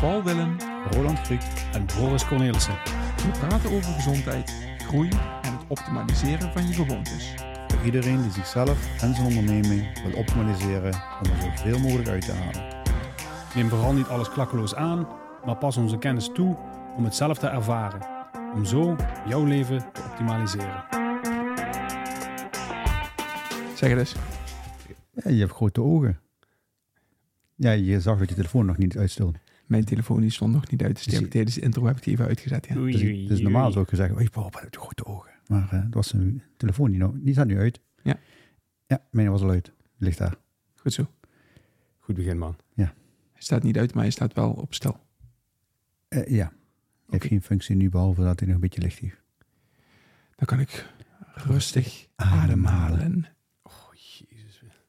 Paul Willem, Roland Griek en Boris Cornelissen. We praten over gezondheid, groei en het optimaliseren van je gewoontes. Voor iedereen die zichzelf en zijn onderneming wil optimaliseren om er zoveel mogelijk uit te halen. Neem vooral niet alles klakkeloos aan, maar pas onze kennis toe om het zelf te ervaren. Om zo jouw leven te optimaliseren. Zeg het eens. Ja, je hebt grote ogen. Ja, je zag dat je telefoon nog niet uitstelde. Mijn telefoon die stond nog niet uit, dus die heb ik tijdens de intro heb ik die even uitgezet. Ja. Oei, Dus, oei, dus normaal zou ik zeggen, oei, Paul, wat heb je grote ogen. Maar eh dat was een telefoon, die, nou, die staat nu uit. Ja. Ja, mijn was al uit. Ligt daar. Goed zo. Goed begin, man. Hij staat niet uit, maar hij staat wel op stil. Eh, ja, hij heeft geen functie nu, behalve dat hij nog een beetje licht heeft. Dan kan ik rustig Ademhalen. ademhalen.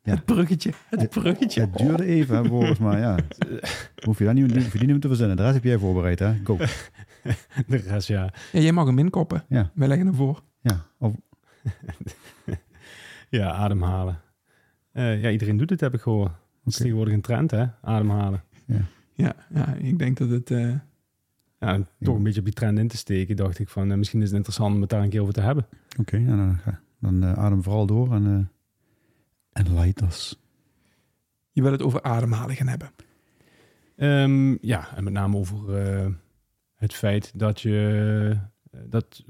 Ja. Het bruggetje, het bruggetje. Het duurde even, hè, volgens mij, ja. Hoef je dat niet, hoef je die niet te verzinnen. De rest heb jij voorbereid, hè? Go. De rest, ja. Ja, jij mag hem inkoppen. Ja, Wij leggen hem voor. ja. Of, Ja, ademhalen. Eh, ja, iedereen doet het, heb ik gehoord. Het is Oké. tegenwoordig een trend, hè? Ademhalen. Ja, ja ik denk dat het... eh, Ja, toch een beetje op die trend in te steken, dacht ik van... eh, misschien is het interessant om het daar een keer over te hebben. Oké, dan, dan adem vooral door en, eh en light us. je wil het over ademhalen gaan hebben. Ehm, ja, en met name over eh, het feit dat je eh, dat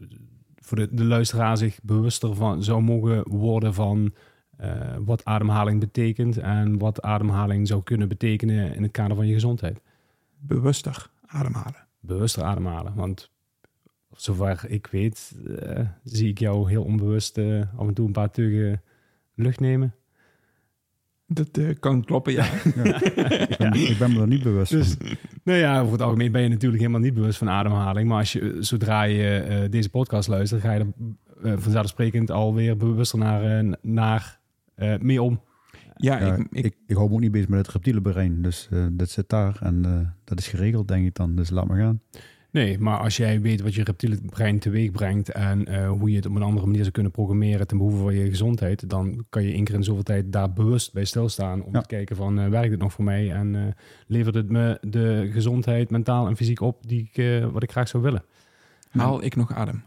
voor de, de luisteraar zich bewuster van zou mogen worden van eh, wat ademhaling betekent en wat ademhaling zou kunnen betekenen in het kader van je gezondheid. Bewuster ademhalen. Bewuster ademhalen, want zover ik weet, zie ik jou heel onbewust af en toe een paar teugen lucht nemen. Dat eh, kan kloppen, ja. Ja. ik, ben, ik ben me er niet bewust Dus, van. nou ja, over het algemeen ben je natuurlijk helemaal niet bewust van ademhaling. Maar als je, zodra je eh, deze podcast luistert, ga je er eh, vanzelfsprekend alweer bewuster naar, eh, naar eh, mee om. Ja, Ja, ik, ik, ik, ik, hou me ook niet bezig met het reptiele brein. Dus eh, dat zit daar en eh, dat is geregeld, denk ik dan. Dus laat maar gaan. Nee, maar als jij weet wat je reptiele brein teweeg brengt en eh, hoe je het op een andere manier zou kunnen programmeren ten behoeve van je gezondheid, dan kan je één keer in zoveel tijd daar bewust bij stilstaan om Ja. te kijken van eh, werkt het nog voor mij en eh, levert het me de gezondheid mentaal en fysiek op die ik, wat ik graag zou willen. haal ik nog adem.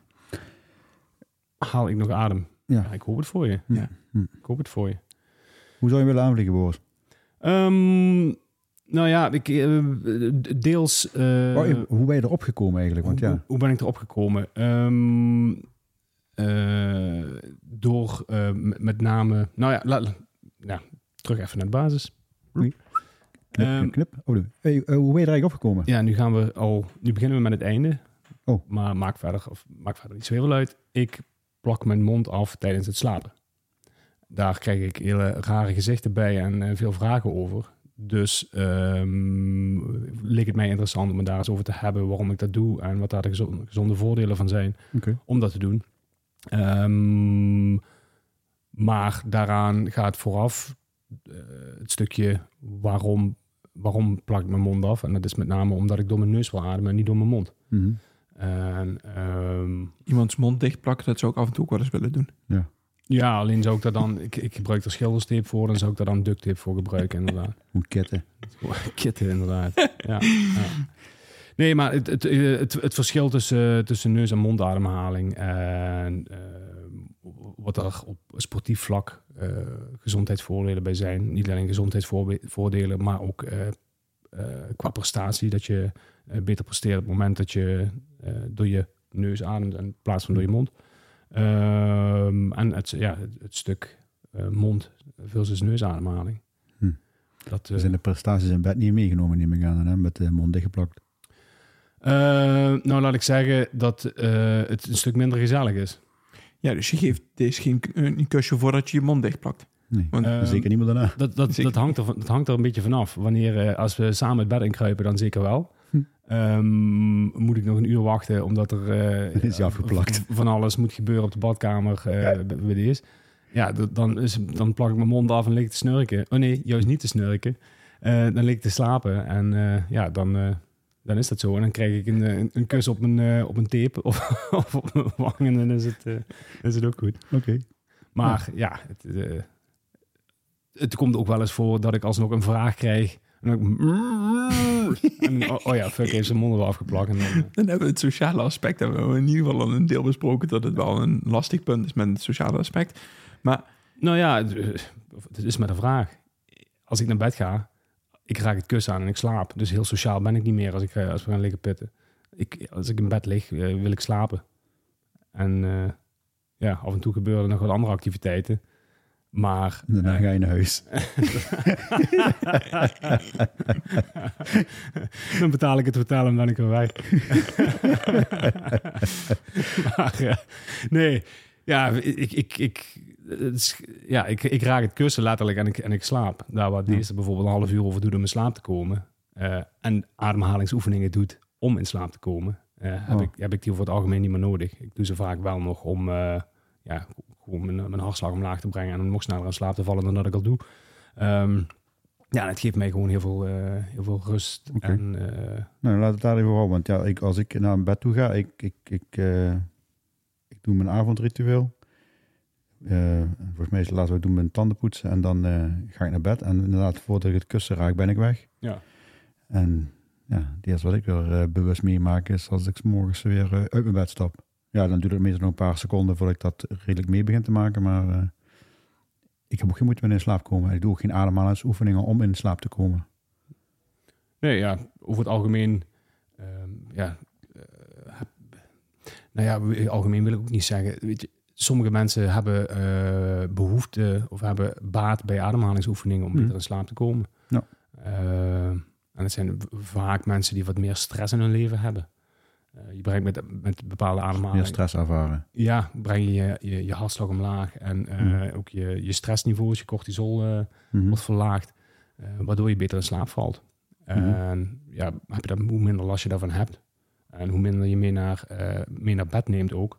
Haal ik nog adem? Ja. Ja, ik hoop het voor je. Ja. Hm. Ik hoop het voor je. Hoe zou je willen aanvliegen, Boris? Ehm, nou ja, ik, eh, deels. eh, Oh, hoe ben je erop gekomen eigenlijk? Want hoe, ja, hoe ben ik erop gekomen? Ehm, eh, door met name. Nou ja, ja, terug even naar de basis. knip, Ehm, knip, knip. Oh, hey, hoe ben je er eigenlijk opgekomen? Ja, nu gaan we al. Nu beginnen we met het einde. Oh. Maar maak verder, of maak verder niet zo heel veel uit. Ik plak mijn mond af tijdens het slapen. Daar krijg ik hele rare gezichten bij en veel vragen over. Dus ehm leek het mij interessant om het daar eens over te hebben waarom ik dat doe en wat daar de gezonde, gezonde voordelen van zijn om dat te doen. Ehm, maar daaraan gaat vooraf eh, het stukje waarom, waarom plak ik mijn mond af. En dat is met name omdat ik door mijn neus wil ademen en niet door mijn mond. Mhm. En, ehm, Iemands mond dichtplakken, dat zou ik af en toe ook wel eens willen doen. ja, alleen zou ik daar dan... Ik, ik gebruik er schilderstape voor, dan zou ik daar dan duct tape voor gebruiken, inderdaad. Hoe kitten. Kitten, inderdaad. ja, ja. Nee, maar het, het, het, het verschil tussen, tussen neus- en mondademhaling en eh, wat er op sportief vlak eh, gezondheidsvoordelen bij zijn. Niet alleen gezondheidsvoordelen, maar ook eh, qua prestatie. Dat je beter presteert op het moment dat je door je neus ademt in plaats van door je mond. Ehm, en het, ja, het, het stuk eh, mond versus neusademhaling. Hm. Dat, Er eh, zijn de prestaties in bed niet meegenomen, neem ik aan. Hè? Met de mond dichtgeplakt. Eh, nou, laat ik zeggen dat eh, het een stuk minder gezellig is. Ja, dus je geeft deze geen een kusje voordat je je mond dichtplakt. Nee, Want, Eh, zeker niet meer daarna. Dat, dat, dat, hangt er, dat hangt er een beetje vanaf. Wanneer, eh, als we samen het bed inkruipen, dan zeker wel. Ehm, moet ik nog een uur wachten omdat er eh, Is afgeplakt. van alles moet gebeuren op de badkamer eh Ja. bij bij de eerst. Ja, dan, is, dan plak ik mijn mond af en lig ik te snurken. Oh nee, juist niet te snurken. Eh, dan lig ik te slapen en ja, dan, dan is dat zo. En dan krijg ik een, een, een kus op mijn, op mijn tape of, of op mijn wang en dan is het, is het ook goed. Oké. Maar ja, het, het komt ook wel eens voor dat ik alsnog een vraag krijg. En dan, en, oh, oh ja, fuck, heeft zijn mond wel afgeplakt. En dan, Dan hebben we het sociale aspect hebben we in ieder geval al een deel besproken dat het wel een lastig punt is met het sociale aspect. Maar nou ja, het, het is maar de vraag. Als ik naar bed ga, ik raak het kussen aan en ik slaap. Dus heel sociaal ben ik niet meer als, ik, eh, als we gaan liggen pitten. Ik, als ik in bed lig, eh, wil ik slapen. En eh, ja, af en toe gebeuren er nog wat andere activiteiten. Maar En daarna ga je naar huis. dan betaal ik het hotel en ben ik maar eh, nee, ja, ik, ik, ik, ja, ik, ik raak het kussen letterlijk en ik, en ik slaap. Daar waar deze bijvoorbeeld een half uur over doet om in slaap te komen. eh, en ademhalingsoefeningen doet om in slaap te komen. eh, heb, Oh. ik, heb ik die over het algemeen niet meer nodig. Ik doe ze vaak wel nog om eh, ja, gewoon mijn, mijn hartslag omlaag te brengen en om nog sneller in slaap te vallen dan dat ik al doe. Ehm, ja, het geeft mij gewoon heel veel, eh, heel veel rust. En eh, Nou, laat het daar even houden. Want ja, ik, als ik naar bed toe ga, ik, ik, ik, eh, ik doe mijn avondritueel. Volgens mij is het laten we doen mijn tanden poetsen en dan ga ik naar bed. En inderdaad, voordat ik het kussen raak, ben ik weg. ja. En ja, het eerste wat ik weer bewust meemaak is als ik 's morgens weer uit mijn bed stap. Ja, dan duurt het meestal nog een paar seconden voordat ik dat redelijk mee begin te maken. Maar eh, ik heb ook geen moeite met in slaap komen. Ik doe ook geen ademhalingsoefeningen om in slaap te komen. Nee, ja, over het algemeen. ehm, ja, eh, heb- nou ja, algemeen wil ik ook niet zeggen. Weet je, sommige mensen hebben eh, behoefte of hebben baat bij ademhalingsoefeningen om Mhm. beter in slaap te komen. Ja. Eh, en het zijn vaak mensen die wat meer stress in hun leven hebben. Eh, je brengt met, met bepaalde Meer ademhalingen. stress ervaren. Ja, breng je je, je, je hartslag omlaag en eh, Mhm. ook je, je stressniveaus, je cortisol eh, Mhm. wordt verlaagd, waardoor je beter in slaap valt. Mhm. En ja, heb je dat, hoe minder last je daarvan hebt en hoe minder je mee naar, mee naar bed neemt ook.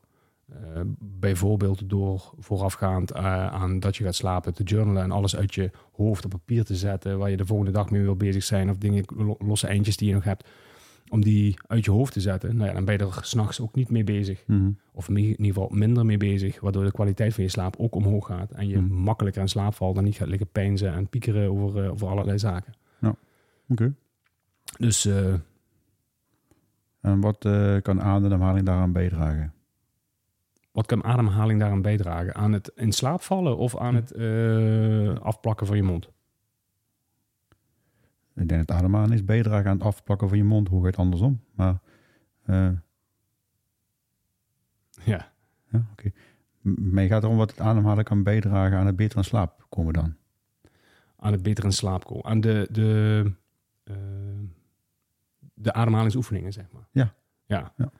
Bijvoorbeeld door voorafgaand aan dat je gaat slapen te journalen en alles uit je hoofd op papier te zetten waar je de volgende dag mee wil bezig zijn of dingen, lo- losse eindjes die je nog hebt, om die uit je hoofd te zetten. Nou ja, dan ben je er s'nachts ook niet mee bezig. Mhm. Of in ieder geval minder mee bezig, waardoor de kwaliteit van je slaap ook omhoog gaat. En je Hmm. makkelijker in slaap valt en niet gaat liggen peinzen en piekeren over, eh, over allerlei zaken. Oké. Dus eh, En wat eh, kan ademhaling daaraan bijdragen? wat kan ademhaling daaraan bijdragen? Aan het in slaap vallen of aan het eh, afplakken van je mond? Ik denk dat ademhaling is bijdragen aan het afplakken van je mond. Hoe gaat andersom? Maar eh, Ja. ja, oké. M- Mij gaat erom wat het ademhalen kan bijdragen aan het beter in slaap komen dan. Aan het beter in slaap komen. Aan de, de, eh, de ademhalingsoefeningen, zeg maar. Ja. Ja. Ja.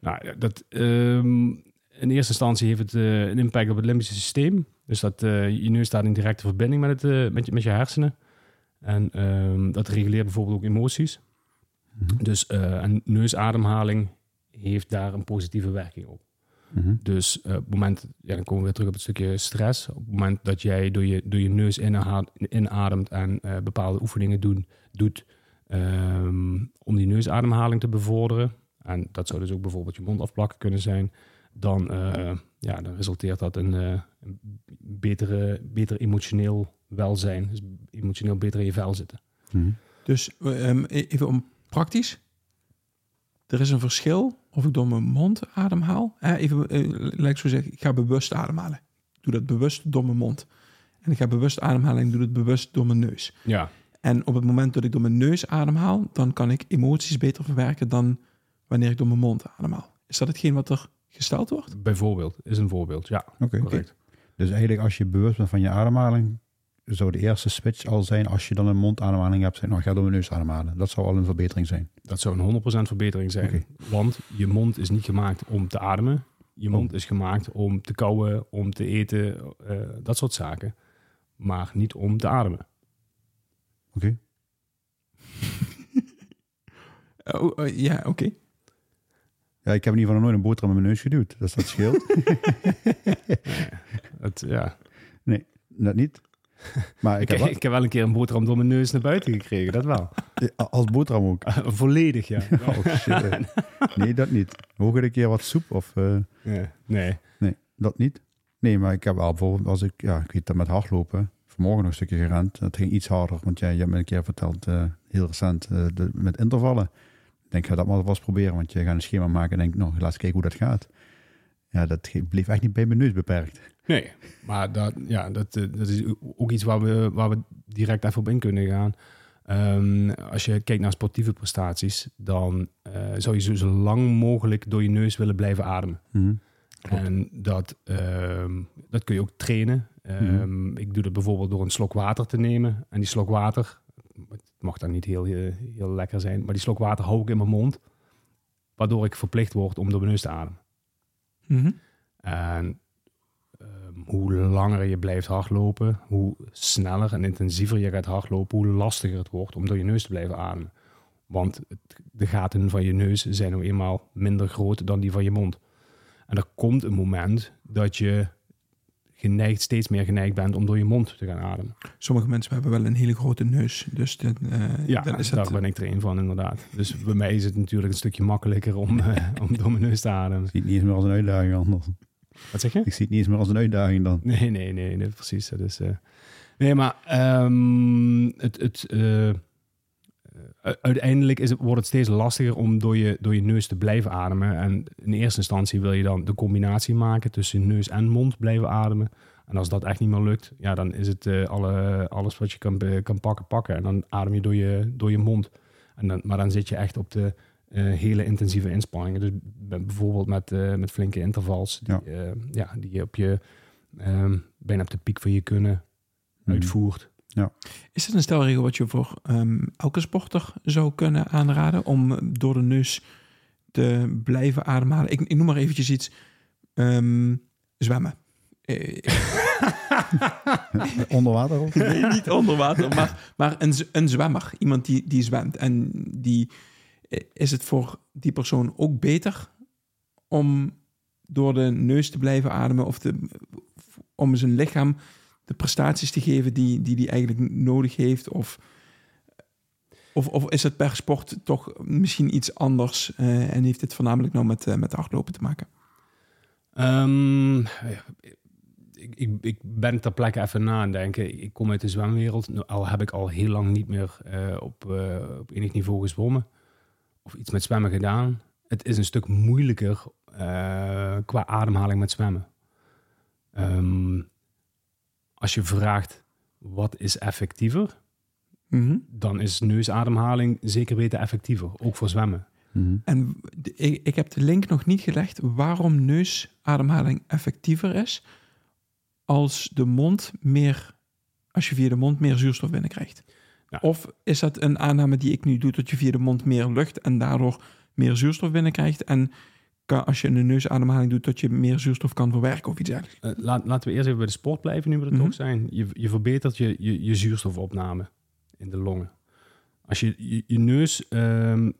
Nou, dat, ehm, in eerste instantie heeft het eh, een impact op het limbische systeem. Dus dat je neus staat in directe verbinding met, het, met, je, met je hersenen. En ehm, dat reguleert bijvoorbeeld ook emoties. Mhm. Dus eh, een neusademhaling heeft daar een positieve werking op. Mhm. Dus eh, op het moment, ja, dan komen we weer terug op het stukje stress. Op het moment dat jij door je, door je neus inademt en eh, bepaalde oefeningen doen, doet ehm, om die neusademhaling te bevorderen, en dat zou dus ook bijvoorbeeld je mond afplakken kunnen zijn, dan, ja, dan resulteert dat in een betere, beter emotioneel welzijn. Dus emotioneel beter in je vel zitten. Mhm. Dus ehm, even om praktisch. Er is een verschil of ik door mijn mond ademhaal. Eh, even, eh, laat ik zo zeggen, ik ga bewust ademhalen. Ik doe dat bewust door mijn mond. En ik ga bewust ademhalen en ik doe het bewust door mijn neus. Ja, En op het moment dat ik door mijn neus ademhaal, dan kan ik emoties beter verwerken dan wanneer ik door mijn mond ademhaal. Is dat hetgeen wat er gesteld wordt? bijvoorbeeld, is een voorbeeld. Ja, Oké. correct. Dus eigenlijk als je bewust bent van je ademhaling, zou de eerste switch al zijn als je dan een mondademhaling hebt, nou, ga door mijn neus ademhalen. Dat zou al een verbetering zijn. Dat zou een 100% verbetering zijn. Want je mond is niet gemaakt om te ademen. Je mond Oh. is gemaakt om te kauwen, om te eten, eh, dat soort zaken. Maar niet om te ademen. Oké. Oh, oh, ja, oké. Ja, ik heb in ieder geval nog nooit een boterham in mijn neus geduwd. Dus dat scheelt. Het, ja. dat niet. Maar ik Ik, heb wel, ik heb wel een keer een boterham door mijn neus naar buiten gekregen, dat wel. als boterham ook. Volledig, ja. Oh shit. Nee, dat niet. Hoog een keer wat soep of... eh, Nee. nee, dat niet. Nee, maar ik heb wel bijvoorbeeld als ik... Ja, ik weet dat met hardlopen. Vanmorgen nog een stukje gerend. Dat ging iets harder. Want jij, je hebt me een keer verteld, eh, heel recent, eh, de, met intervallen. Ik denk, ga dat maar eens proberen. Want je gaat een schema maken en denk, nou, laat eens kijken hoe dat gaat. Ja, dat bleef echt niet bij mijn neus beperkt. Nee, maar dat, ja, dat, eh, dat is ook iets waar we, waar we direct even op in kunnen gaan. Ehm, als je kijkt naar sportieve prestaties, dan eh, zou je zo, lang mogelijk door je neus willen blijven ademen. Mhm. En dat, ehm, dat kun je ook trainen. Ehm, Ik doe dat bijvoorbeeld door een slok water te nemen. En die slok water, het mag dan niet heel, heel, heel lekker zijn, maar die slok water hou ik in mijn mond. Waardoor ik verplicht word om door mijn neus te ademen. Mhm. En hoe langer je blijft hardlopen, hoe sneller en intensiever je gaat hardlopen, hoe lastiger het wordt om door je neus te blijven ademen. Want het- de gaten van je neus zijn nou eenmaal minder groot dan die van je mond. En er komt een moment dat je geneigd, steeds meer geneigd bent om door je mond te gaan ademen. Sommige mensen hebben wel een hele grote neus. Dus dan, eh, Ja, dan is daar het... ben ik er een van inderdaad. Dus bij mij is het natuurlijk een stukje makkelijker om, eh, om door mijn neus te ademen. Ik zie het niet eens meer als een uitdaging anders. Wat zeg je? Ik zie het niet eens meer als een uitdaging dan. Nee, nee, nee, nee precies. Dat is, eh, nee, maar ehm, het, het, eh, u- uiteindelijk is het, wordt het steeds lastiger om door je, door je neus te blijven ademen. En in eerste instantie wil je dan de combinatie maken tussen neus en mond blijven ademen. En als dat echt niet meer lukt, ja, dan is het eh, alle, alles wat je kan, kan pakken, pakken. En dan adem je door je, door je mond. En dan, maar dan zit je echt op de eh, hele intensieve inspanningen. Dus bijvoorbeeld met, eh, met flinke intervals, die, Ja. ja. ja, die je op je ehm, bijna op de piek van je kunnen Mhm. uitvoert. Is het een stelregel wat je voor ehm, elke sporter zou kunnen aanraden om door de neus te blijven ademhalen? Ik, ik noem maar eventjes iets. Ehm, zwemmen. Eh, Onder water of? nee, niet onder water, maar, maar een, een zwemmer. Iemand die, die zwemt. En die, eh, is het voor die persoon ook beter om door de neus te blijven ademen of om zijn lichaam de prestaties te geven die die, die eigenlijk nodig heeft? Of, of, of is het per sport toch misschien iets anders eh, en heeft het voornamelijk nou met, eh, met hardlopen te maken? Ehm, ik, ben ter plekke even na aan het denken. Ik, kom uit de zwemwereld. Nou, Al heb ik al heel lang niet meer eh, op, op enig niveau gezwommen. Of iets met zwemmen gedaan. Het is een stuk moeilijker eh, qua ademhaling met zwemmen. Ehm, als je vraagt wat is effectiever, Mhm. dan is neusademhaling zeker weten effectiever. Ook voor zwemmen. Mhm. En ik, ik heb de link nog niet gelegd waarom neusademhaling effectiever is als de mond meer, als je via de mond meer zuurstof binnenkrijgt. Ja. Of is dat een aanname die ik nu doe, dat je via de mond meer lucht en daardoor meer zuurstof binnenkrijgt en kan, als je een neusademhaling doet, dat je meer zuurstof kan verwerken of iets dergelijks. Eh, laat, laten we eerst even bij de sport blijven, nu we er Mhm. toch zijn. Je, je verbetert je, je, je zuurstofopname in de longen. Als je je, je neus, ehm,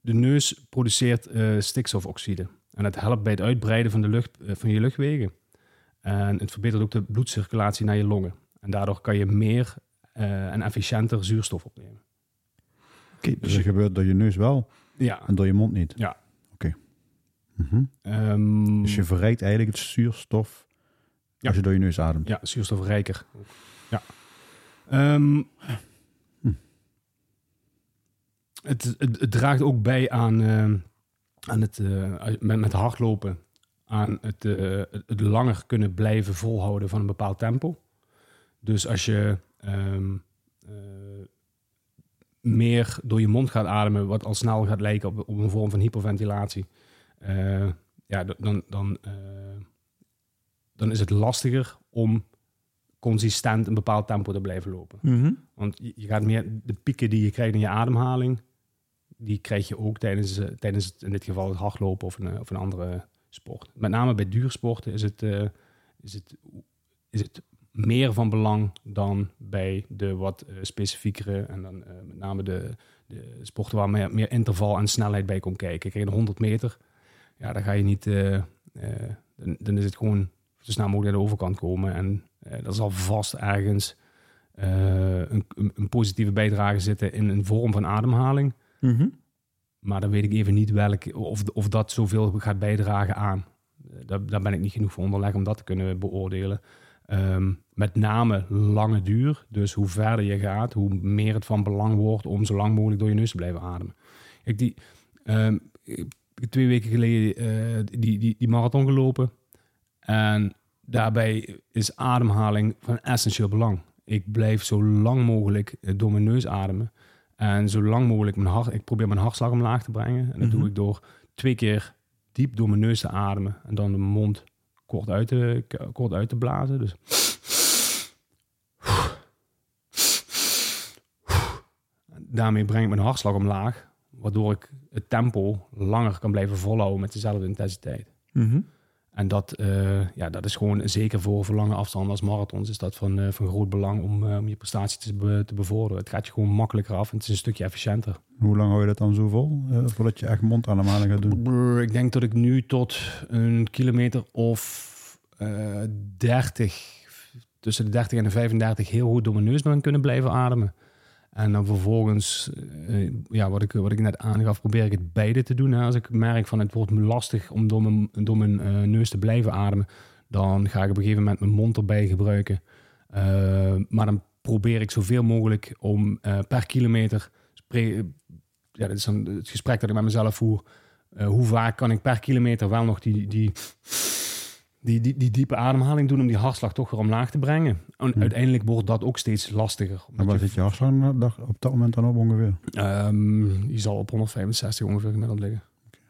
de neus produceert eh, stikstofoxide. En dat helpt bij het uitbreiden van, de lucht, eh, van je luchtwegen. En het verbetert ook de bloedcirculatie naar je longen. En daardoor kan je meer en efficiënter zuurstof opnemen. Oké, Dus dus dat gebeurt door je neus wel Ja. en door je mond niet. Ja. Oké. Mhm. ehm, Dus je verrijkt eigenlijk het zuurstof Ja. als je door je neus ademt. Ja, zuurstofrijker. Ja. Ehm, Hm. het, het, het draagt ook bij aan, ehm, aan het, eh, met, met hardlopen, aan het, eh, het langer kunnen blijven volhouden van een bepaald tempo. Dus als je ehm, eh, meer door je mond gaat ademen, wat al snel gaat lijken op, op een vorm van hyperventilatie, eh, ja, dan, dan, eh, dan is het lastiger om consistent een bepaald tempo te blijven lopen. Mhm. Want je, gaat meer de pieken die je krijgt in je ademhaling, die krijg je ook tijdens, tijdens het, in dit geval het hardlopen of een, of een andere sport. Met name bij duursporten is het, is het, is het meer van belang dan bij de wat eh, specifiekere en dan eh, met name de, de sporten waar meer, meer interval en snelheid bij komt kijken. Kijk, de 100 meter, ja, dan ga je niet, eh, dan, dan is het gewoon zo snel mogelijk naar de overkant komen en er zal vast ergens een, een, positieve bijdrage zitten in een vorm van ademhaling. Mhm. Maar dan weet ik even niet welk, of, of dat zoveel gaat bijdragen aan. Daar, daar ben ik niet genoeg voor onderlegd om dat te kunnen beoordelen. Ehm, met name lange duur. Dus hoe verder je gaat, hoe meer het van belang wordt om zo lang mogelijk door je neus te blijven ademen. Die, ehm, ik heb twee weken geleden eh, die, die, die marathon gelopen. En daarbij is ademhaling van essentieel belang. Ik blijf zo lang mogelijk eh, door mijn neus ademen. En zo lang mogelijk mijn hart, ik probeer mijn hartslag omlaag te brengen. En dat Mhm. doe ik door twee keer diep door mijn neus te ademen. En dan de mond kort uit te, kort uit te blazen. Dus. Daarmee breng ik mijn hartslag omlaag. Waardoor ik het tempo langer kan blijven volhouden met dezelfde intensiteit. Mhm. En dat, eh, ja, dat is gewoon zeker voor, voor lange afstanden als marathons is dat van, eh, van groot belang om, eh, om je prestatie te, be- te bevorderen. Het gaat je gewoon makkelijker af en het is een stukje efficiënter. Hoe lang hou je dat dan zo vol? voordat je echt mondademhaling gaat doen? Ik denk dat ik nu tot een kilometer of eh 30, tussen de 30 en de 35 heel goed door mijn neus ben kunnen blijven ademen. En dan vervolgens, eh, ja, wat ik, wat ik net aangaf, probeer ik het beide te doen. Hè. Als ik merk van het wordt me lastig om door mijn, door mijn eh, neus te blijven ademen, dan ga ik op een gegeven moment mijn mond erbij gebruiken. Eh, maar dan probeer ik zoveel mogelijk om per kilometer, ja, dat is dan het gesprek dat ik met mezelf voer, hoe vaak kan ik per kilometer wel nog die, die, die, die, die diepe ademhaling doen om die hartslag toch weer omlaag te brengen. En Hm. uiteindelijk wordt dat ook steeds lastiger. En waar zit je hartslag op dat moment dan op ongeveer? Ehm, die zal op 165 ongeveer gemiddeld liggen.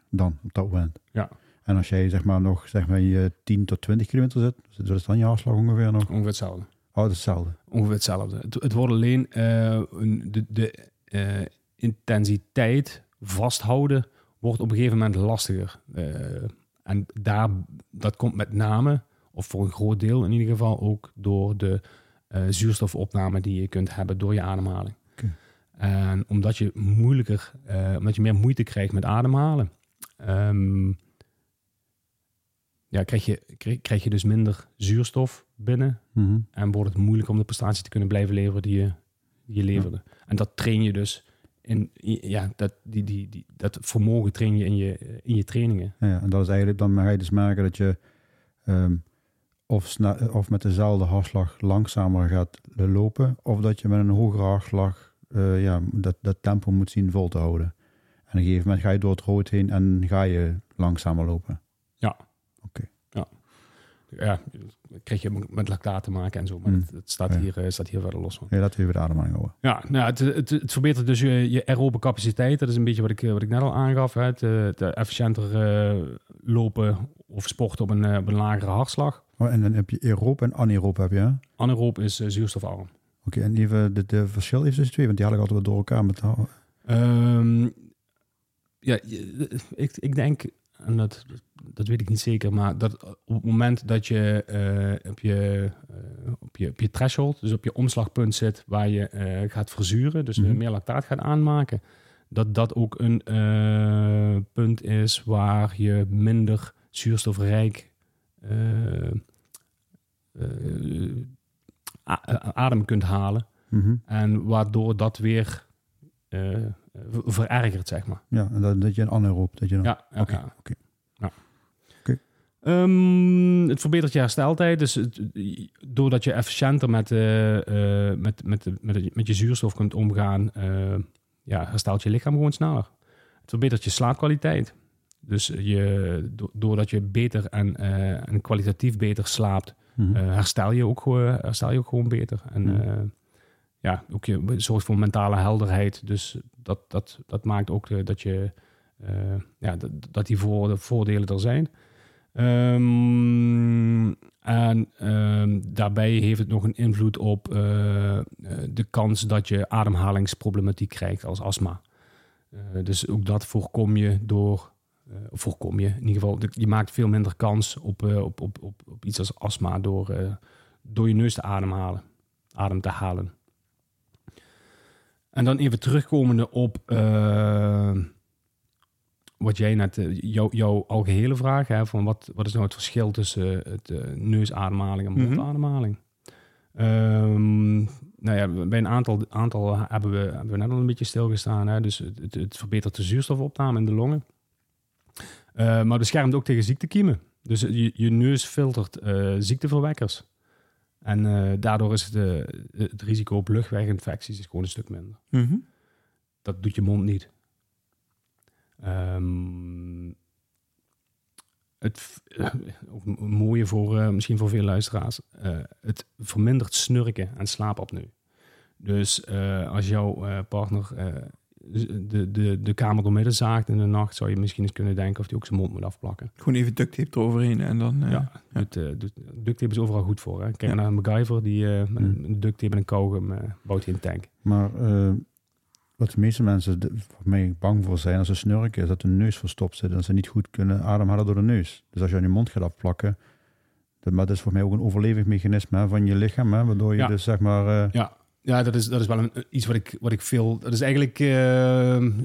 Dan, op dat moment. Ja. En als jij zeg maar nog zeg maar, je 10 tot 20 kilometer zit, wat is dan je hartslag ongeveer nog? Ongeveer hetzelfde. Oh, dat hetzelfde. Ongeveer hetzelfde. Het, het wordt alleen eh, de, de eh, intensiteit vasthouden wordt op een gegeven moment lastiger. Eh, en daar, dat komt met name, of voor een groot deel in ieder geval, ook door de eh, zuurstofopname die je kunt hebben door je ademhaling. En omdat je moeilijker, eh, omdat je meer moeite krijgt met ademhalen, ehm, ja, krijg, je, krijg, krijg je dus minder zuurstof binnen Mhm. en wordt het moeilijk om de prestatie te kunnen blijven leveren die je, die je leverde. En dat train je dus in, ja, dat, die, die, die, dat vermogen train je in je, in je trainingen. Ja, en dat is eigenlijk, dan ga je dus merken dat je ehm, of, of met dezelfde hartslag langzamer gaat lopen, of dat je met een hogere hartslag eh, ja, dat, dat tempo moet zien vol te houden. En op een gegeven moment ga je door het rood heen en ga je langzamer lopen. Ja, dat krijg je met lactaat te maken en zo, maar Hmm. het, het staat, Ja. hier, eh, staat hier verder los van. Ja, laten we even de ademhaling houden. Ja, nou, het, het, het verbetert dus je, je aerobe capaciteit. Dat is een beetje wat ik, eh, wat ik net al aangaf. Hè. Het, eh, het efficiënter lopen of sporten op een, op een lagere hartslag. Oh, en dan heb je aeroop en anaeroop heb je, hè? Oké, Anaeroop is zuurstofarm. en even de, de verschil is tussen twee, want die haal ik altijd wel door elkaar met de- Ehm, ja, ik, ik denk, en dat, dat weet ik niet zeker, maar dat op het moment dat je eh, op, je, eh, op, je, op je threshold, dus op je omslagpunt zit waar je eh, gaat verzuren, dus Mhm. meer lactaat gaat aanmaken, dat dat ook een punt is waar je minder zuurstofrijk adem kunt halen. Mhm. En waardoor dat weer verergert, zeg maar. Ja, en dat, dat je een anaeroop, dat je dan... Ja, Oké, ja. oké. Ja. Ehm, het verbetert je hersteltijd. Dus het- doordat je efficiënter met, eh, eh, met, met, met, met je zuurstof kunt omgaan, eh, ja, herstelt je lichaam gewoon sneller. Het verbetert je slaapkwaliteit. Dus je, do- doordat je beter en, eh, en kwalitatief beter slaapt, Mhm. eh, herstel, je ook, gewoon- herstel je ook gewoon beter. En Hmm. Ja, ook je zorgt voor mentale helderheid. Dus dat, dat, dat maakt ook eh, dat, je, eh, ja, dat, dat die voor, de voordelen er zijn. Ehm, en ehm, daarbij heeft het nog een invloed op eh, de kans dat je ademhalingsproblematiek krijgt als astma. Dus ook dat voorkom je door, voorkom je in ieder geval, je maakt veel minder kans op, op, op, op, op iets als astma door, door je neus te ademhalen. Adem te halen. En dan even terugkomende op uh, wat jij net, uh, jou, jouw algehele vraag, hè, van wat, wat is nou het verschil tussen het uh, neusademhaling en mondademhaling? Mm -hmm. nou ja, bij een aantal, aantal hebben, we, hebben we net al een beetje stilgestaan. Hè? Dus het, het verbetert de zuurstofopname in de longen. maar beschermt ook tegen ziektekiemen. Dus je, je neus filtert ziekteverwekkers. En uh, daardoor is het, uh, het risico op luchtweginfecties is gewoon een stuk minder. Mm -hmm. Dat doet je mond niet. Um, het uh, ook mooie voor misschien voor veel luisteraars. het vermindert snurken en slaapapneu. Dus als jouw partner de, de, de kamer doormidden zaagt in de nacht, zou je misschien eens kunnen denken of hij ook zijn mond moet afplakken. Gewoon even duct tape eroverheen en dan... Uh, ja, ja. Het, uh, duct tape is overal goed voor. Hè? Kijk ja. naar een MacGyver, die uh, met Hmm. een duct tape en een kauwgum bouwt hij een tank. Maar wat de meeste mensen voor mij bang voor zijn als ze snurken, is dat de neus verstopt zit en ze niet goed kunnen ademhalen door de neus. Dus als je aan je mond gaat afplakken, dat, maar dat is voor mij ook een overlevingsmechanisme hè, van je lichaam, hè, waardoor je Ja. dus zeg maar... Ja, ja dat, is, dat is wel een, iets wat ik, wat ik veel... Dat is eigenlijk eh,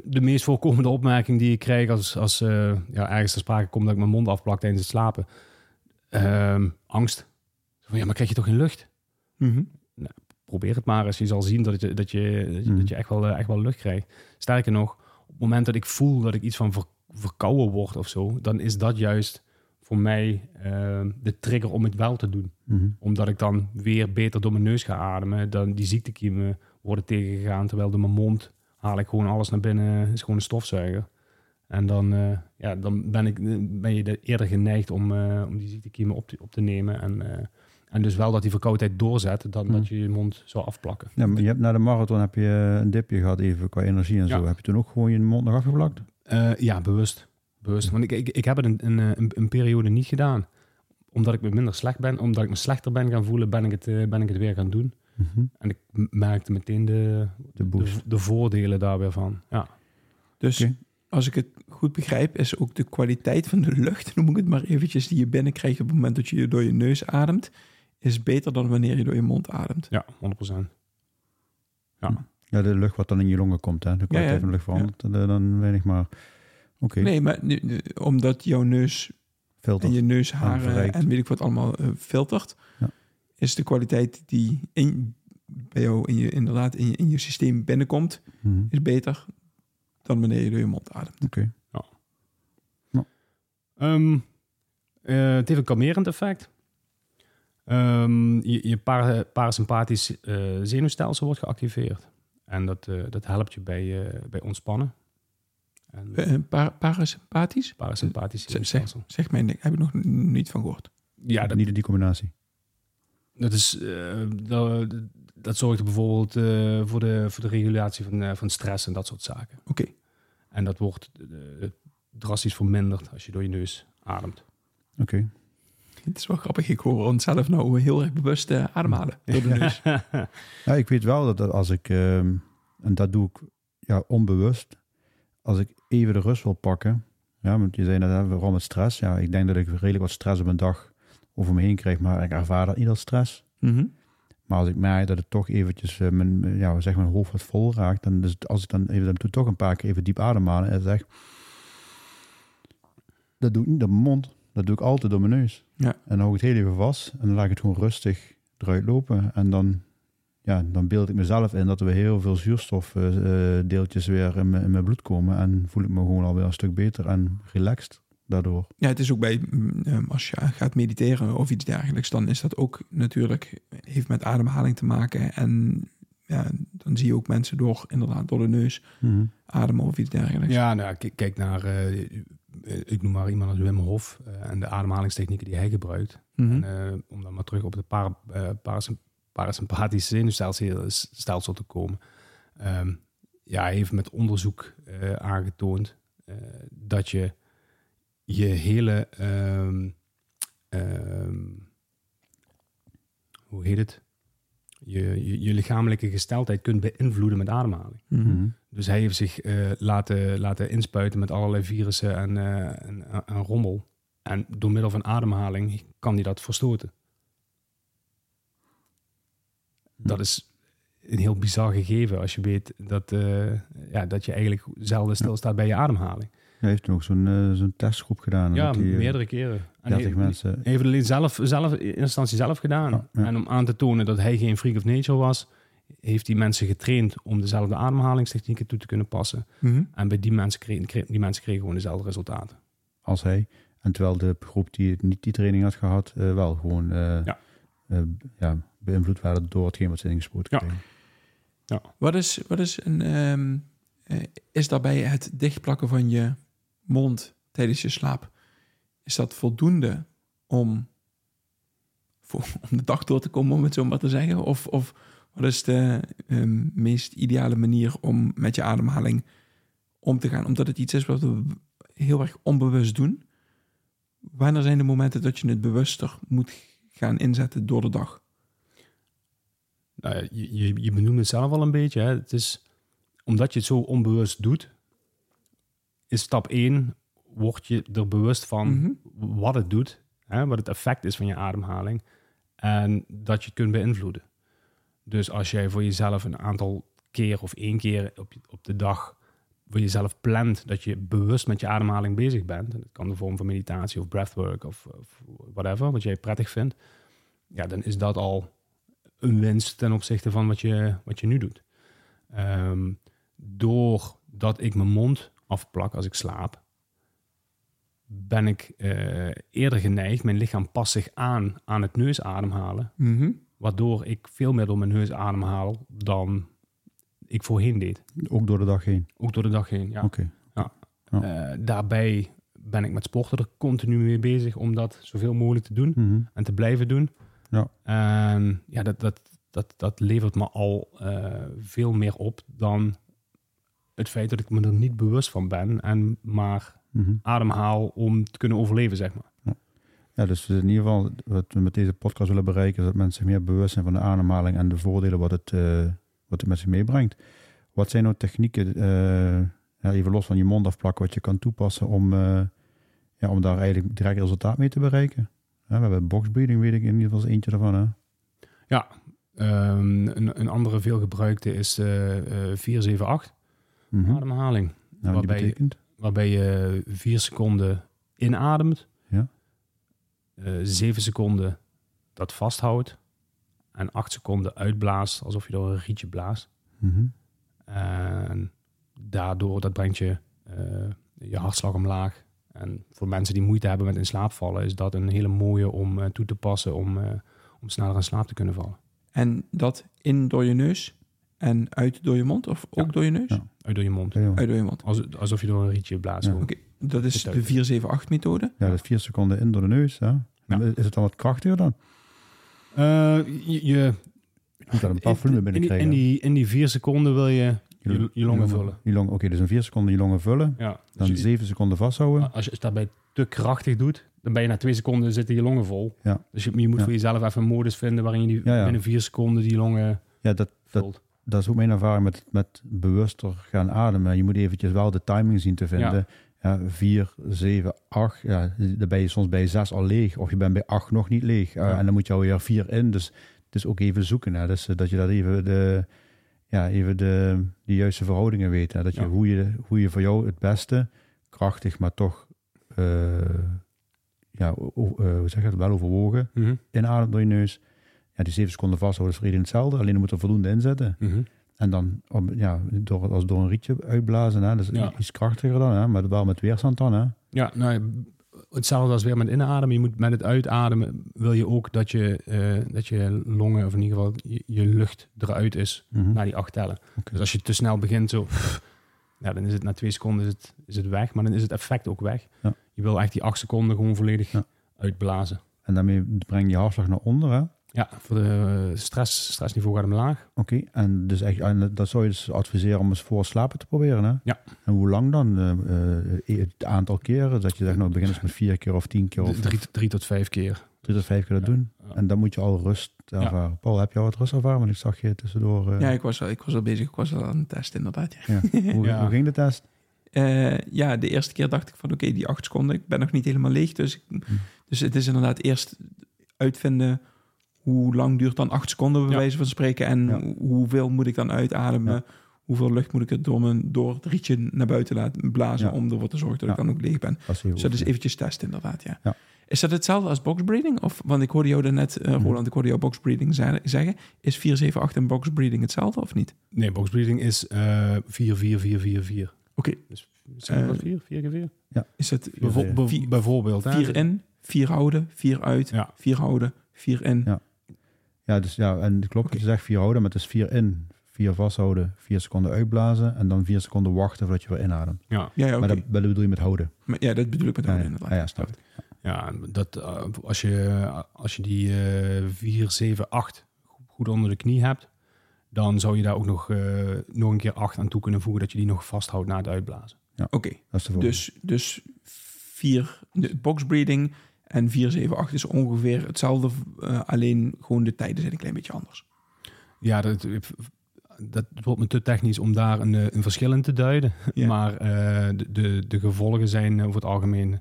de meest voorkomende opmerking die ik krijg als, als eh, ja, ergens ter sprake komt dat ik mijn mond afplak tijdens het slapen. Ehm, angst. Van, ja, maar krijg je toch geen lucht? Mm -hmm. Probeer het maar eens. Je zal zien dat je, dat je, dat je, Mhm. dat je echt, wel, eh, echt wel lucht krijgt. Sterker nog, op het moment dat ik voel dat ik iets van ver, verkouden word of zo, dan is dat juist voor mij uh, de trigger om het wel te doen. Mhm. Omdat ik dan weer beter door mijn neus ga ademen. Dan die ziektekiemen worden tegengegaan. Terwijl door mijn mond haal ik gewoon alles naar binnen. is gewoon een stofzuiger. En dan, uh, ja, dan ben, ik, ben je eerder geneigd om, uh, om die ziektekiemen op te, op te nemen. En, uh, en dus wel dat die verkoudheid doorzet. Dan Mhm. dat je je mond zou afplakken. Ja, maar je hebt na de marathon heb je een dipje gehad even qua energie en Ja. zo. Heb je toen ook gewoon je mond nog afgeplakt? Ja, bewust. Bewust. Want ik, ik, ik heb het een, een, een, een periode niet gedaan. Omdat ik me minder slecht ben. Omdat ik me slechter ben gaan voelen, ben ik het, uh, ben ik het weer gaan doen. Mhm. En ik merkte meteen de, De de, de voordelen daar weer van. Ja. Dus als ik het goed begrijp, is ook de kwaliteit van de lucht, noem ik het maar eventjes, die je binnenkrijgt op het moment dat je door je neus ademt, is beter dan wanneer je door je mond ademt. Ja, 100%. Ja. Ja, de lucht wat dan in je longen komt, hè. De kwaliteit ja. van de lucht verandert eh, dan weinig, maar oké. Nee, maar nu- nu- omdat jouw neus Filter. en je neusharen en weet ik wat allemaal eh, filtert, Ja. is de kwaliteit die in, bij jou in je, inderdaad in je, in je systeem binnenkomt, Mhm. is beter dan wanneer je door je mond ademt. Oké. Um, uh, het heeft een kalmerend effect. Um, je je para, parasympathisch uh, zenuwstelsel wordt geactiveerd. En dat, uh, dat helpt je bij, uh, bij ontspannen. En Eh, para- parasympathisch? parasympathisch Zeg, zeg, mij, heb ik nog niet van gehoord. Ja, dat, Niet die combinatie. dat, is, uh, dat, dat zorgt bijvoorbeeld uh, voor, de, voor de regulatie van, uh, van stress en dat soort zaken. Oké. En dat wordt uh, drastisch verminderd als je door je neus ademt. Oké. Het is wel grappig, ik hoor onszelf nou heel erg bewust uh, ademhalen door de neus. Ja, ik weet wel dat als ik, ehm, en dat doe ik ja, onbewust, als ik even de rust wil pakken, ja, want je zei net, waarom het stress? Ja, ik denk dat ik redelijk wat stress op een dag over me heen krijg, maar ik ervaar dat niet als stress. Mhm. Maar als ik merk dat het toch eventjes eh, mijn, ja, zeg mijn hoofd wat vol raakt, dan dus als ik dan even dan doe toch een paar keer even diep ademhalen en zeg, dat doe ik niet door mijn mond, dat doe ik altijd door mijn neus. Ja. En dan hou ik het heel even vast en dan laat ik het gewoon rustig eruit lopen. En dan, ja, dan beeld ik mezelf in dat er weer heel veel zuurstofdeeltjes weer in mijn, in mijn bloed komen. En voel ik me gewoon alweer een stuk beter en relaxed daardoor. Ja, het is ook bij, mm, um, als je gaat mediteren of iets dergelijks, dan is dat ook natuurlijk, heeft met ademhaling te maken. En ja, dan zie je ook mensen door, inderdaad, door de neus Mm ademen of iets dergelijks. Ja, nou, kijk, kijk naar, uh, ik noem maar iemand als Wim Hof uh, en de ademhalingstechnieken die hij gebruikt. Mhm. En, uh, om dan maar terug op het para, uh, parasymp parasympathische zenuwstelsel te komen. Um, ja, hij heeft met onderzoek uh, aangetoond uh, dat je je hele, um, um, hoe heet het? Je, je, je, lichamelijke gesteldheid kunt beïnvloeden met ademhaling. Mhm. -hmm. Dus hij heeft zich uh, laten, laten inspuiten met allerlei virussen en, uh, en, en, rommel. En door middel van ademhaling kan hij dat verstoten. Dat is een heel bizar gegeven als je weet dat, eh, ja, dat je eigenlijk zelden stilstaat bij je ademhaling. Hij heeft ook zo'n eh, zo'n testgroep gedaan. Ja, die, eh, meerdere keren. En 30 hij- mensen. Hij heeft het zelf, zelf in instantie zelf gedaan. Ja, ja. En om aan te tonen dat hij geen freak of nature was, heeft hij mensen getraind om dezelfde ademhalingstechnieken toe te kunnen passen. Mhm. En bij die mensen kregen, die mensen kregen gewoon dezelfde resultaten. als hij. En terwijl de groep die niet die training had gehad, eh, wel gewoon Ja. ja, beïnvloed waren door hetgeen wat ze ingespoten Ja. kregen. Wat is, wat is een. ehm, eh, is daarbij het dichtplakken van je mond tijdens je slaap? Is dat voldoende om, voor, om de dag door te komen, om het zo maar te zeggen? Of, of wat is de ehm, meest ideale manier om met je ademhaling om te gaan? Omdat het iets is wat we heel erg onbewust doen. Wanneer zijn de momenten dat je het bewuster moet gaan inzetten door de dag? Nou, ja, je, je, je benoemt het zelf al een beetje. Hè. Het is, omdat je het zo onbewust doet, is stap 1, word je er bewust van Mhm. wat het doet, hè, wat het effect is van je ademhaling en dat je het kunt beïnvloeden. Dus als jij voor jezelf een aantal keer of één keer op, op de dag voor jezelf plant dat je bewust met je ademhaling bezig bent, en dat kan de vorm van meditatie of breathwork of, of whatever, wat jij prettig vindt, ja, dan is dat al een winst ten opzichte van wat je, wat je nu doet. Ehm, doordat ik mijn mond afplak als ik slaap, ben ik eh, eerder geneigd, mijn lichaam past zich aan aan het neusademhalen, Mhm. waardoor ik veel meer door mijn neus ademhaal dan ik voorheen deed. Ook door de dag heen. Ook door de dag heen, ja. Oké. Eh, daarbij ben ik met sporten er continu mee bezig om dat zoveel mogelijk te doen Mhm. en te blijven doen. Ja. En ja, dat, dat, dat, dat levert me al eh, veel meer op dan het feit dat ik me er niet bewust van ben en maar Mhm. ademhaal om te kunnen overleven, zeg maar. Ja, dus in ieder geval wat we met deze podcast willen bereiken, is dat mensen meer bewust zijn van de ademhaling en de voordelen wat het, eh, wat het met zich meebrengt. Wat zijn nou technieken, eh, ja, even los van je mond afplakken, wat je kan toepassen om, ja, om daar eigenlijk direct resultaat mee te bereiken? We hebben boxbreathing, weet ik in ieder geval eentje daarvan. Hè? Ja, ehm, een, een andere veelgebruikte is eh eh 478 Mhm. ademhaling. Nou, waarbij- betekent? waarbij je vier seconden inademt, Ja. eh, zeven seconden dat vasthoudt en acht seconden uitblaast alsof je door een rietje blaast. Mhm. En daardoor, dat brengt je eh, je hartslag omlaag. En voor mensen die moeite hebben met in slaap vallen, is dat een hele mooie om eh, toe te passen om, eh, om sneller in slaap te kunnen vallen. En dat in door je neus en uit door je mond? Of ook Ja. door je neus? Ja. Uit door je mond. Ja. Uit door je mond. Als, alsof je door een rietje blaast. Oké, dat is de uit. 478 methode. Ja, dat is vier seconden in door de neus. Hè? Is het dan wat krachtiger dan? Eh, je, je, Je moet daar een paar volume in, die, binnenkrijgen. in, die, in die vier seconden wil je je, je longen vullen. Je long, Oké, dus in vier seconden je longen vullen. Ja. Dan Dus je- zeven seconden vasthouden. als je het daarbij te krachtig doet, dan ben je na twee seconden zitten je longen vol. Ja. Dus je, je moet Ja. voor jezelf even een modus vinden waarin je die, Ja, ja. binnen vier seconden die longen Ja, dat, dat, vult. dat is ook mijn ervaring met, met bewuster gaan ademen. Je moet eventjes wel de timing zien te vinden. Ja. vier, zeven, acht. Ja, dan ben je soms bij zes al leeg. Of je bent bij acht nog niet leeg. Uh, Ja. En dan moet je alweer vier in. Dus het is ook even zoeken. Hè. Dus eh, dat je dat even de, ja, even de, de juiste verhoudingen weet. Hè. Dat je, Ja. hoe je hoe je voor jou het beste, krachtig, maar toch, eh, ja, o- eh, hoe zeg je het, wel overwogen, Mhm. inademt door je neus. Ja, die zeven seconden vasthouden is voor iedereen hetzelfde. Alleen je moet er voldoende inzetten. Mhm. En dan om, ja, door, als door een rietje uitblazen. Hè? Dus Ja. iets krachtiger dan, hè? maar wel met weerstand dan. Hè? Ja, nou, hetzelfde als weer met inademen. Je moet met het uitademen, wil je ook dat je, eh, dat je longen, of in ieder geval je, je lucht eruit is, Mhm. na die acht tellen. Dus als je te snel begint, zo, ja, dan is het na twee seconden is het, is het weg, maar dan is het effect ook weg. Ja. Je wil echt die acht seconden gewoon volledig Ja. uitblazen. En daarmee breng je je hartslag naar onder. Hè? Oké, Ja, voor de stress, stressniveau gaat omlaag. en, dus echt, en dat zou je dus adviseren om eens voor slapen te proberen. Hè? Ja. En hoe lang dan? Eh, eh, het aantal keren? Dat je zegt, nou begin eens met vier keer of tien keer of Drie, drie tot vijf keer. drie tot vijf keer dat Ja. doen. Ja. En dan moet je al rust ervaren. Paul, heb je al wat rust ervaren? Want ik zag je tussendoor. eh, Ja, ik was, al, ik was al bezig. Ik was al aan het testen, inderdaad. Ja. ja. Hoe, Ja. hoe ging de test? Eh, ja, de eerste keer dacht ik van oké, die acht seconden, ik ben nog niet helemaal leeg. Dus, ik- dus het is inderdaad eerst uitvinden hoe lang duurt dan acht seconden bij Ja. wijze van spreken en Ja. hoe- hoeveel moet ik dan uitademen? Ja. Hoeveel lucht moet ik het door, mijn, door het rietje naar buiten laten blazen Ja. om ervoor te zorgen dat ik Ja. dan ook leeg ben? Dat Dus dat is ja. eventjes testen inderdaad, ja. Ja. Is dat hetzelfde als boxbreeding? Of, want ik hoorde jou daarnet, eh Mhm. Roland, ik hoorde jou boxbreeding ze- zeggen. Is 478 en boxbreeding hetzelfde of niet? Nee, boxbreeding is eh 4, 4, 4, 4, 4. Oké. Dus zijn dat Eh, 4? 4 keer 4? Is het bijvoorbeeld. hè? vier in, vier houden, vier uit, Ja. vier houden, vier in? Ja. Ja, dus ja, en het klopt Oké. je zegt vier houden, maar het is vier in, vier vasthouden, vier seconden uitblazen en dan vier seconden wachten voordat je weer inademt. Ja, Ja, ja, oké. Maar dat, dat bedoel je met houden. Maar ja, dat bedoel ik met Ja, houden ja. inderdaad. Ja, ja, snap ja en dat, eh, als, je, als je die eh 4, 7, 8 goed onder de knie hebt, dan zou je daar ook nog, eh, nog een keer 8 aan toe kunnen voegen, dat je die nog vasthoudt na het uitblazen. Oké, de volgende. dus, dus vier, de boxbreeding en 478 is ongeveer hetzelfde, eh, alleen gewoon de tijden zijn een klein beetje anders. Ja, dat, dat wordt me te technisch om daar een, eh, een verschil in te duiden. Ja. Maar eh, de, de, de gevolgen zijn over het algemeen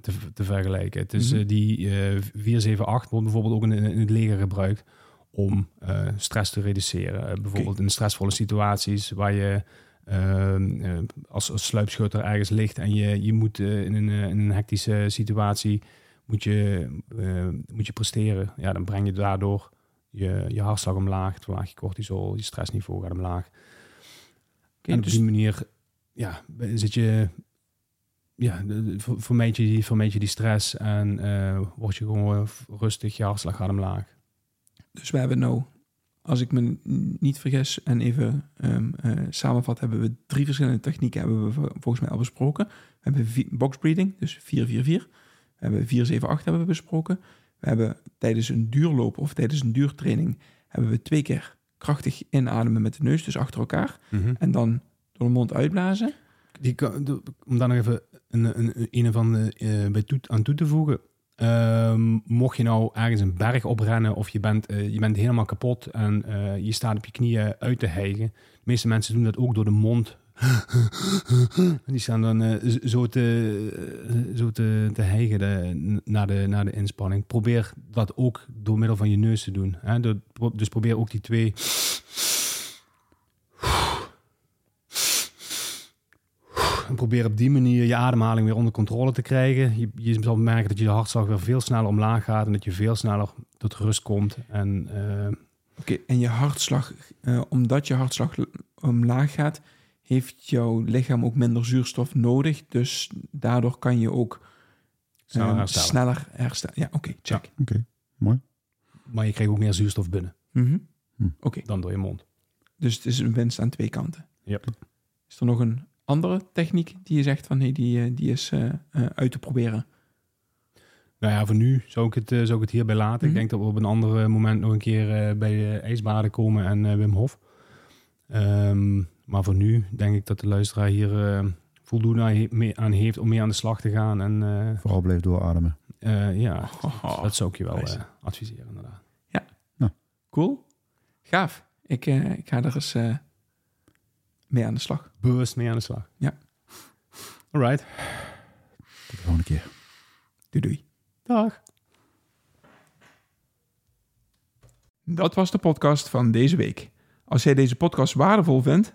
te, te vergelijken. Het is Mhm. eh, die eh 478 wordt bijvoorbeeld ook in, in het leger gebruikt om stress te reduceren. Bijvoorbeeld in stressvolle situaties waar je ehm, eh, als, als sluipschutter ergens ligt en je, je moet in, een, in een hectische situatie moet je, eh, moet je presteren. Ja, dan breng je daardoor je, je hartslag omlaag, het verlaag je cortisol, je stressniveau gaat omlaag. Oké, en op dus die manier ja, zit je, ja, vermijd je, die, vermijd je die stress en eh, word je gewoon rustig, je hartslag gaat omlaag. Dus we hebben nou, als ik me niet vergis en even ehm, eh, samenvat, hebben we drie verschillende technieken hebben we vo- volgens mij al besproken. We hebben vi- boxbreeding, dus 444. We hebben 478 hebben we besproken. We hebben tijdens een duurloop of tijdens een duurtraining hebben we twee keer krachtig inademen met de neus, dus achter elkaar. En dan door de mond uitblazen. Die, om daar nog even een, een, een, een van de, eh, bij toe, aan toe te voegen. Ehm, mocht je nou ergens een berg oprennen of je bent, eh, je bent helemaal kapot en eh, je staat op je knieën uit te hijgen. De meeste mensen doen dat ook door de mond. Die staan dan eh, z- zo te, eh, zo de, naar, de, naar de inspanning. Probeer dat ook door middel van je neus te doen. Hè? Dus probeer ook die twee En probeer op die manier je ademhaling weer onder controle te krijgen. Je, je zal merken dat je hartslag weer veel sneller omlaag gaat en dat je veel sneller tot rust komt. En eh, Oké, en je hartslag, eh, omdat je hartslag omlaag gaat, heeft jouw lichaam ook minder zuurstof nodig. Dus daardoor kan je ook Sneller ehm, herstellen. sneller herstellen. Ja, oké, check. Oké, mooi. maar je krijgt ook meer zuurstof binnen Mhm. Hm. Oké, dan door je mond. dus het is een winst aan twee kanten. Yep. Is er nog een andere techniek die je zegt van nee, die, eh, die is eh, eh, uit te proberen? Nou ja, voor nu zou ik het, zou ik het hierbij laten. Mhm. Ik denk dat we op een ander moment nog een keer bij de ijsbaden komen en Wim Hof. Ehm, maar voor nu denk ik dat de luisteraar hier eh, voldoende aan, heeft om mee aan de slag te gaan. En eh, Vooral blijf doorademen. eh, ja, Oh, dat zou ik je wel eh, adviseren inderdaad. Cool. Gaaf. Ik, eh, ik ga er eens eh, mee aan de slag. Bewust mee aan de slag. Ja. Alright. Tot de volgende keer. Doei doei. Dag. Dat was de podcast van deze week. Als jij deze podcast waardevol vindt,